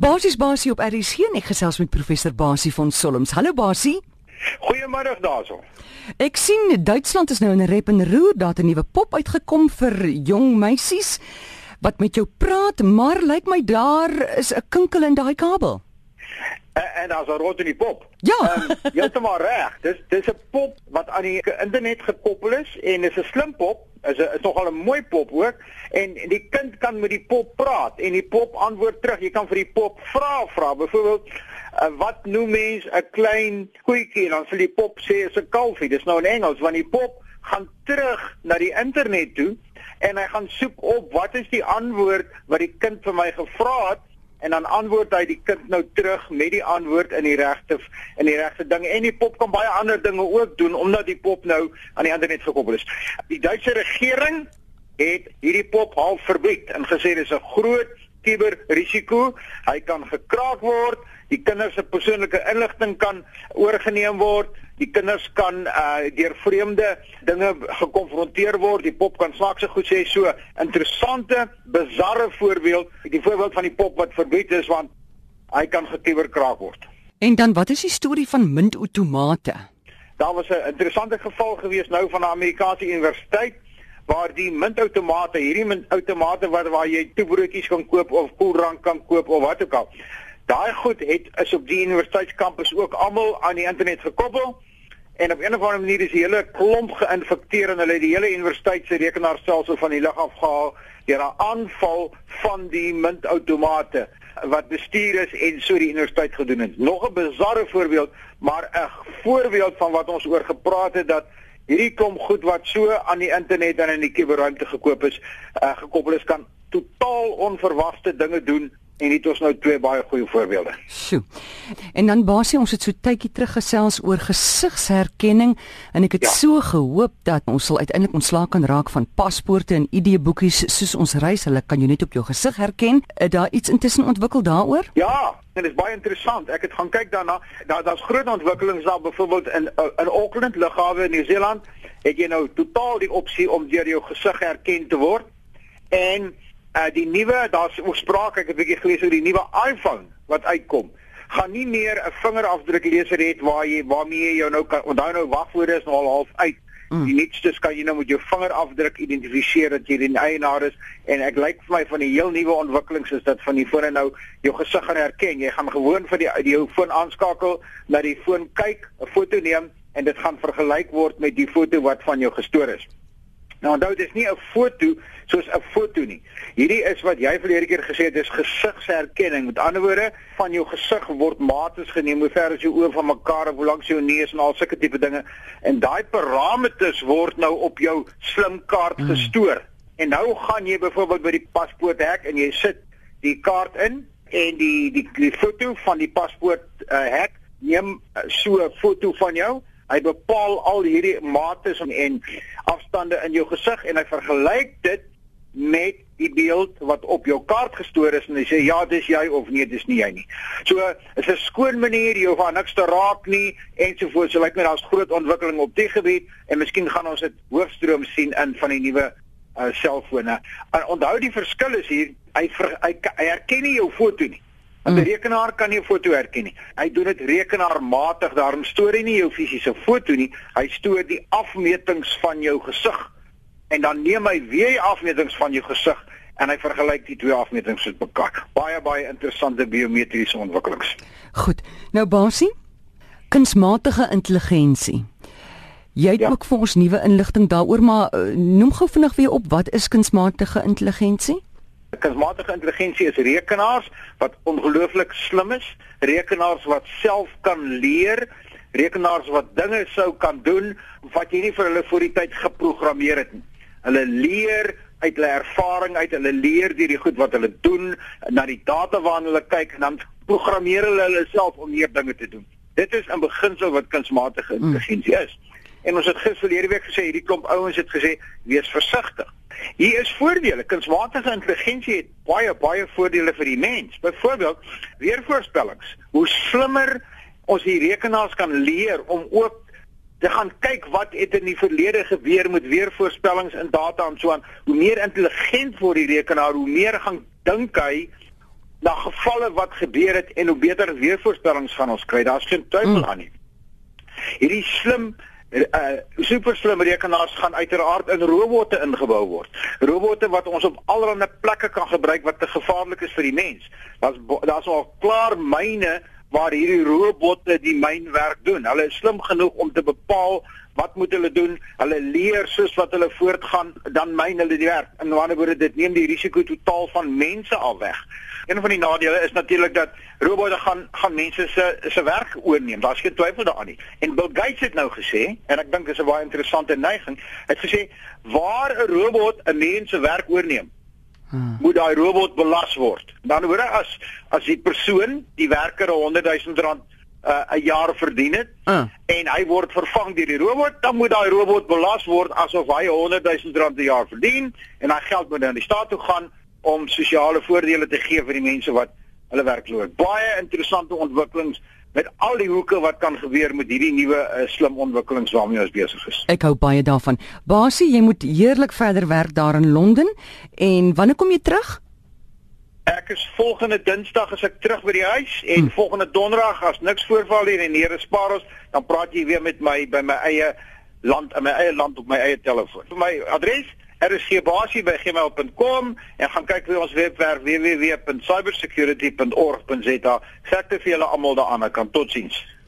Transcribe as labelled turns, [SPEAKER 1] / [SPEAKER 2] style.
[SPEAKER 1] Basies Basie op RC en ek gesels met professor Basie van Solms. Hallo Basie.
[SPEAKER 2] Goeiemôre daarso.
[SPEAKER 1] Ek sien Duitsland is nou in 'n rep en roer, daar 'n nuwe pop uitgekom vir jong meisies wat met jou praat, maar lyk my daar is 'n kinkel in daai kabel.
[SPEAKER 2] En, en daar's 'n rot in die pop.
[SPEAKER 1] Ja,
[SPEAKER 2] um, heeltemal reg. Dis dis 'n pop wat aan die internet gekoppel is en dis 'n slim pop. Is 'n is nogal 'n mooi pop ook en die kind kan met die pop praat en die pop antwoord terug. Jy kan vir die pop vra vra. Byvoorbeeld, uh, wat noem mens 'n klein koetjie en dan sal die pop sê is 'n kalfie. Dis nou in Engels want die pop gaan terug na die internet toe en hy gaan soek op wat is die antwoord wat die kind vir my gevra het en dan antwoord hy die kind nou terug met die antwoord in die regte in die regte ding en die pop kan baie ander dinge ook doen omdat die pop nou aan die internet gekoppel is. Die Duitse regering het hierdie pop half verbied en gesê dis 'n groot kuberrisiko. Hy kan gekraak word, die kinders se persoonlike inligting kan oorgeneem word die kinders kan uh deur vreemde dinge gekonfronteer word. Die pop kan snaakse goed sê so interessante, bizarre voorbeeld, die voorbeeld van die pop wat verbied is want hy kan gekiberkraak word.
[SPEAKER 1] En dan wat is die storie van muntautomate?
[SPEAKER 2] Daar was 'n interessante geval gewees nou van 'n Amerikaanse universiteit waar die muntautomate, hierdie muntautomate wat waar jy toebroodjies kan koop of koeldrank kan koop of wat ook al. Daai goed het is op die universiteitskampus ook almal aan die internet gekoppel en op 'n of ander manier is die hele klomp geïnfekteer en hulle het die hele universiteit se rekenaarstelsel van die lug af gehaal deur 'n aanval van die muntautomate wat bestuur is en so die universiteit gedoen het. Nog 'n bizarre voorbeeld, maar 'n voorbeeld van wat ons oor gepraat het dat hierdie klomp goed wat so aan die internet en in die kuberruimte gekoop is, uh, gekoppel is kan totaal onverwagte dinge doen en dit is nou twee baie goeie voorbeelde.
[SPEAKER 1] Sjoe. En dan basie ons het so tydjie terug gesels oor gesigsherkenning en ek het ja. so gehoop dat ons sal uiteindelik ontslaak kan raak van paspoorte en ID-boekies soos ons reis, hulle kan jou net op jou gesig herken. Het daar iets intussen ontwikkel daaroor?
[SPEAKER 2] Ja, en dit is baie interessant. Ek het gaan kyk daarna. Daar daar's groot ontwikkelings daar byvoorbeeld in in Auckland lughawe in Nieu-Seeland het jy nou totaal die opsie om deur jou gesig herken te word. En uh die nuwe daar's oorsprake ek het 'n bietjie gelees oor die nuwe iPhone wat uitkom. Gaan nie meer 'n vingerafdrukleser hê waar jy waarmee jy jou nou kan onthou nou wagwoorde is nou al half uit. Mm. die nuutste kan jy nou met jou vingerafdruk identifiseer dat jy die eienaar is. En ek lyk vir my van die heel nuwe ontwikkelings is dat van die fone nou jou gesig gaan herken. Jy gaan gewoon vir die die jou foon aanskakel na die foon kyk 'n foto neem en dit gaan vergelyk word met die foto wat van jou gestoor is Nou onthou dis nie 'n foto soos 'n foto nie. Hierdie is wat jy verlede keer gesê het, dis gesigsherkenning. Met ander woorde, van jou gesig word mates geneem hoe ver is jou oë van mekaar of hoe lank is jou neus en al sulke tipe dinge. En daai parameters word nou op jou slimkaart hmm. gestoor. En nou gaan jy byvoorbeeld by die paspoort hek en jy sit die kaart in en die die, die foto van die paspoort uh, hek neem uh, so 'n foto van jou Hy bepaal al hierdie mates en afstande in jou gesig en hy vergelyk dit met die beeld wat op jou kaart gestoor is en hy sê ja, dis jy of nee, dis nie jy nie. So is 'n skoon manier jy hoef aan niks te raak nie ensovoorts. So lyk my daar's groot ontwikkeling op die gebied en miskien gaan ons dit hoofstroom sien in van die nuwe uh, selfone. En onthou die verskil is hier, hy ver, hy, hy herken nie jou foto nie. 'n mm. Rekenaar kan nie 'n foto herken nie. Hy doen dit rekenaarmatig. Daarom stoor hy nie jou fisiese foto nie. Hy stoor die afmetings van jou gesig. En dan neem hy weer die afmetings van jou gesig en hy vergelyk die twee afmetings met mekaar. Baie baie interessante biometriese ontwikkelings.
[SPEAKER 1] Goed. Nou Basie, kunsmatige intelligensie. Jy het ja. ook vir ons nuwe inligting daaroor, maar uh, noem gou vinnig weer op wat is kunsmatige intelligensie?
[SPEAKER 2] Kunsmatige intelligensie is rekenaars wat ongelooflik slim is, rekenaars wat self kan leer, rekenaars wat dinge sou kan doen wat jy nie vir hulle voor die tyd geprogrammeer het nie. Hulle leer uit hulle ervaring uit, hulle leer deur die goed wat hulle doen, na die data waarna hulle kyk en dan programmeer hulle hulle self om meer dinge te doen. Dit is 'n beginsel wat kunsmatige hmm. intelligensie is. En ons het gister verlede week gesê hierdie klomp ouens het gesê wees versigtig. Hier is voordele. Kunsmatige intelligensie het baie baie voordele vir die mens. Byvoorbeeld, weervoorspellings. Hoe slimmer ons die rekenaars kan leer om ook te gaan kyk wat het in die verlede gebeur met weervoorspellings in data en so aan. Hoe meer intelligent word die rekenaar, hoe meer gaan dink hy na gevalle wat gebeur het en hoe beter weervoorspellings gaan ons kry. Daar's geen twyfel mm. aan nie. Hierdie slim uh super slim rekenaars gaan uiteraard in robotte ingebou word. Robotte wat ons op allerlei plekke kan gebruik wat te gevaarlik is vir die mens. Daar's daar's al klaar myne waar hierdie robotte die mynwerk doen. Hulle is slim genoeg om te bepaal wat moet hulle doen? Hulle leer soos wat hulle voortgaan, dan myn hulle die werk. In 'n ander woorde, dit neem die risiko totaal van mense af weg. Een van die nadele is natuurlik dat robotte gaan gaan mense se se werk oorneem. Daar's geen twyfel daaraan nie. En Bill Gates het nou gesê, en ek dink dis 'n baie interessante neiging, het gesê waar 'n robot 'n mens se werk oorneem, Hmm. moet daai robot belas word. Dan hoor as as die persoon, die werker 'n 100 000 rand uh, 'n jaar verdien het uh. en hy word vervang deur die robot, dan moet daai robot belas word asof hy 100 000 rand per jaar verdien en daai geld moet dan die staat toe gaan om sosiale voordele te gee vir die mense wat hulle werk loop. Baie interessante ontwikkelings met al die hoeke wat kan gebeur met hierdie nuwe uh, slim ontwikkelings waarmee ons besig is.
[SPEAKER 1] Ek hou baie daarvan. Basie, jy moet heerlik verder werk daar in Londen en wanneer kom jy terug?
[SPEAKER 2] Ek is volgende Dinsdag as ek terug by die huis en hmm. volgende Donderdag as niks voorval hier en hier spaar ons, dan praat jy weer met my by my eie land in my eie land op my eie telefoon. Vir my adres rsgbasie@gmail.com en gaan kyk by ons webwerf www.cybersecurity.org.za. Sekte vir julle almal daaraan. Kan totsiens.